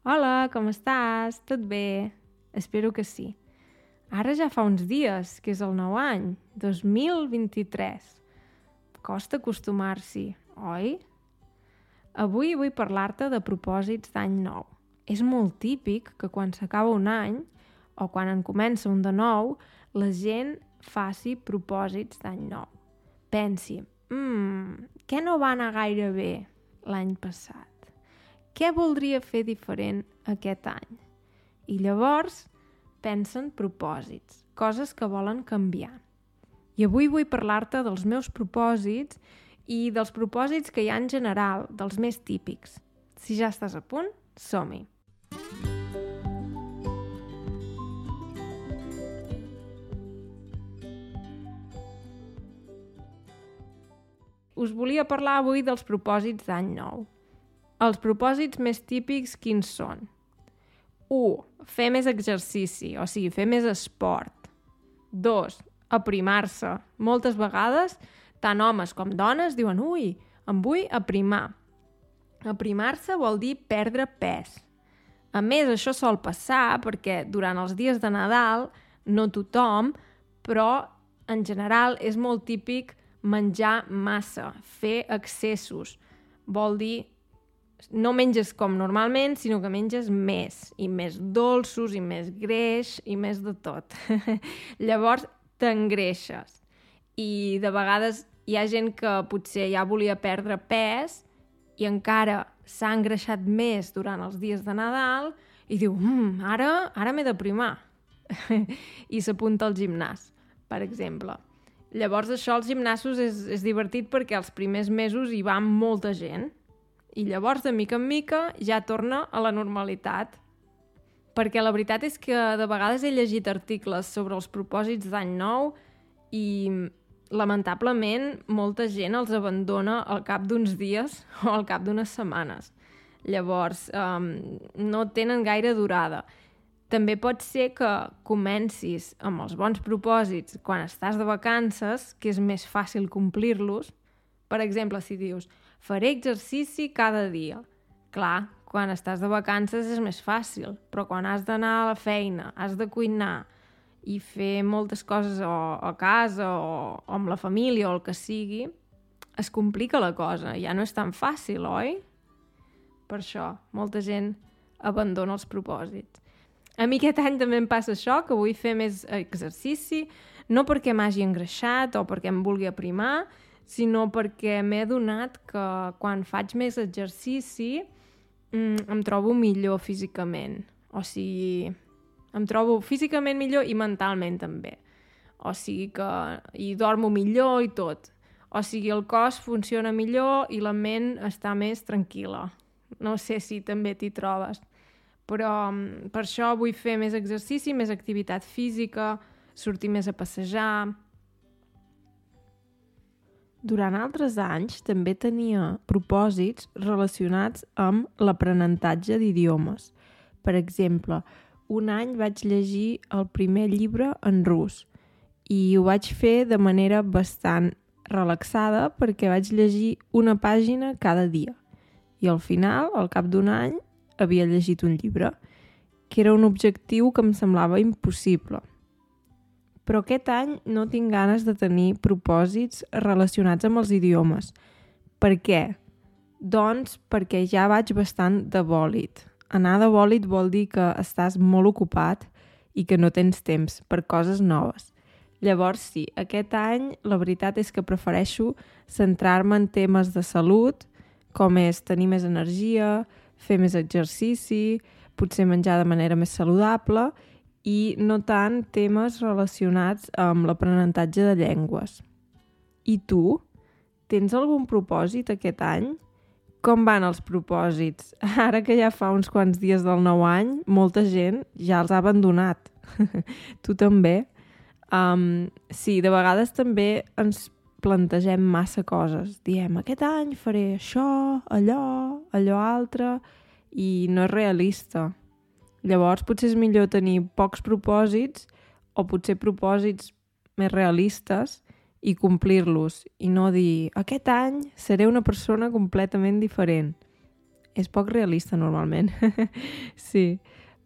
Hola, com estàs? Tot bé? Espero que sí. Ara ja fa uns dies, que és el nou any, 2023. Costa acostumar-s'hi, oi? Avui vull parlar-te de propòsits d'any nou. És molt típic que quan s'acaba un any, o quan en comença un de nou, la gent faci propòsits d'any nou. Pensi, mmm, què no va anar gaire bé l'any passat? Què voldria fer diferent aquest any? I llavors pensen propòsits, coses que volen canviar. I avui vull parlar-te dels meus propòsits i dels propòsits que hi ha en general, dels més típics. Si ja estàs a punt, som-hi! Us volia parlar avui dels propòsits d'any nou. Els propòsits més típics quins són? 1. Fer més exercici, o sigui, fer més esport. 2. Aprimar-se. Moltes vegades, tant homes com dones diuen ui, em vull aprimar. Aprimar-se vol dir perdre pes. A més, això sol passar perquè durant els dies de Nadal, no tothom, però en general és molt típic menjar massa, fer excessos. Vol dir no menges com normalment, sinó que menges més, i més dolços, i més greix, i més de tot. Llavors t'engreixes. I de vegades hi ha gent que potser ja volia perdre pes i encara s'ha engreixat més durant els dies de Nadal i diu, mmm, ara, ara m'he de primar. I s'apunta al gimnàs, per exemple. Llavors això als gimnasos és, és divertit perquè els primers mesos hi va molta gent i llavors, de mica en mica, ja torna a la normalitat. Perquè la veritat és que de vegades he llegit articles sobre els propòsits d'any nou i lamentablement molta gent els abandona al cap d'uns dies o al cap d'unes setmanes. Llavors, um, no tenen gaire durada. També pot ser que comencis amb els bons propòsits quan estàs de vacances, que és més fàcil complir-los. Per exemple, si dius, faré exercici cada dia. Clar, quan estàs de vacances és més fàcil, però quan has d'anar a la feina, has de cuinar i fer moltes coses o a casa o, amb la família o el que sigui, es complica la cosa, ja no és tan fàcil, oi? Per això, molta gent abandona els propòsits. A mi aquest any també em passa això, que vull fer més exercici, no perquè m'hagi engreixat o perquè em vulgui aprimar, sinó perquè m'he adonat que quan faig més exercici mm, em trobo millor físicament. O sigui, em trobo físicament millor i mentalment també. O sigui que hi dormo millor i tot. O sigui, el cos funciona millor i la ment està més tranquil·la. No sé si també t'hi trobes. Però mm, per això vull fer més exercici, més activitat física, sortir més a passejar, durant altres anys també tenia propòsits relacionats amb l'aprenentatge d'idiomes. Per exemple, un any vaig llegir el primer llibre en rus i ho vaig fer de manera bastant relaxada perquè vaig llegir una pàgina cada dia. I al final, al cap d'un any, havia llegit un llibre, que era un objectiu que em semblava impossible però aquest any no tinc ganes de tenir propòsits relacionats amb els idiomes. Per què? Doncs perquè ja vaig bastant de bòlit. Anar de bòlit vol dir que estàs molt ocupat i que no tens temps per coses noves. Llavors, sí, aquest any la veritat és que prefereixo centrar-me en temes de salut, com és tenir més energia, fer més exercici, potser menjar de manera més saludable i no tant temes relacionats amb l'aprenentatge de llengües. I tu? Tens algun propòsit aquest any? Com van els propòsits? Ara que ja fa uns quants dies del nou any, molta gent ja els ha abandonat. tu també? Um, sí, de vegades també ens plantegem massa coses. Diem, aquest any faré això, allò, allò altre, i no és realista. Llavors potser és millor tenir pocs propòsits o potser propòsits més realistes i complir-los i no dir aquest any seré una persona completament diferent. és poc realista normalment. sí,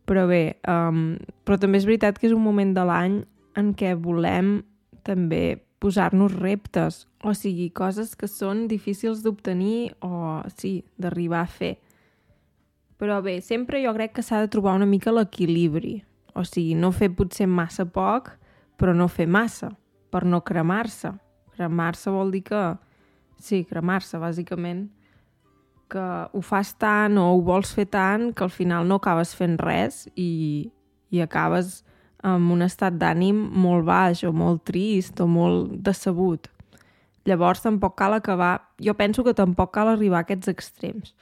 però bé, um, però també és veritat que és un moment de l'any en què volem també posar-nos reptes, o sigui, coses que són difícils d'obtenir o, sí, d'arribar a fer. Però bé, sempre jo crec que s'ha de trobar una mica l'equilibri. O sigui, no fer potser massa poc, però no fer massa, per no cremar-se. Cremar-se vol dir que... Sí, cremar-se, bàsicament. Que ho fas tant o ho vols fer tant que al final no acabes fent res i, i acabes amb un estat d'ànim molt baix o molt trist o molt decebut. Llavors tampoc cal acabar... Jo penso que tampoc cal arribar a aquests extrems.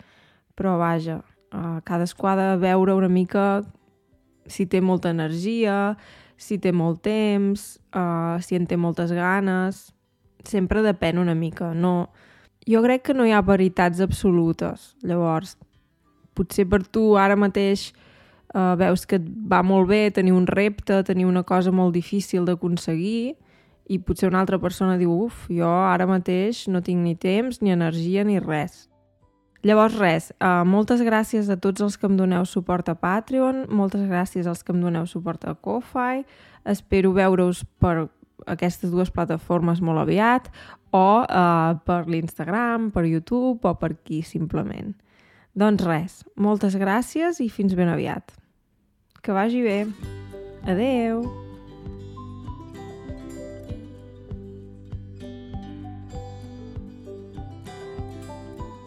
Però vaja, uh, cadascú ha de veure una mica si té molta energia, si té molt temps, uh, si en té moltes ganes... Sempre depèn una mica. No... Jo crec que no hi ha veritats absolutes. Llavors, potser per tu ara mateix uh, veus que et va molt bé tenir un repte, tenir una cosa molt difícil d'aconseguir i potser una altra persona diu uf, jo ara mateix no tinc ni temps, ni energia, ni res. Llavors, res, uh, moltes gràcies a tots els que em doneu suport a Patreon, moltes gràcies als que em doneu suport a Ko-Fi, espero veure-us per aquestes dues plataformes molt aviat, o uh, per l'Instagram, per YouTube o per aquí, simplement. Doncs res, moltes gràcies i fins ben aviat. Que vagi bé. Adeu!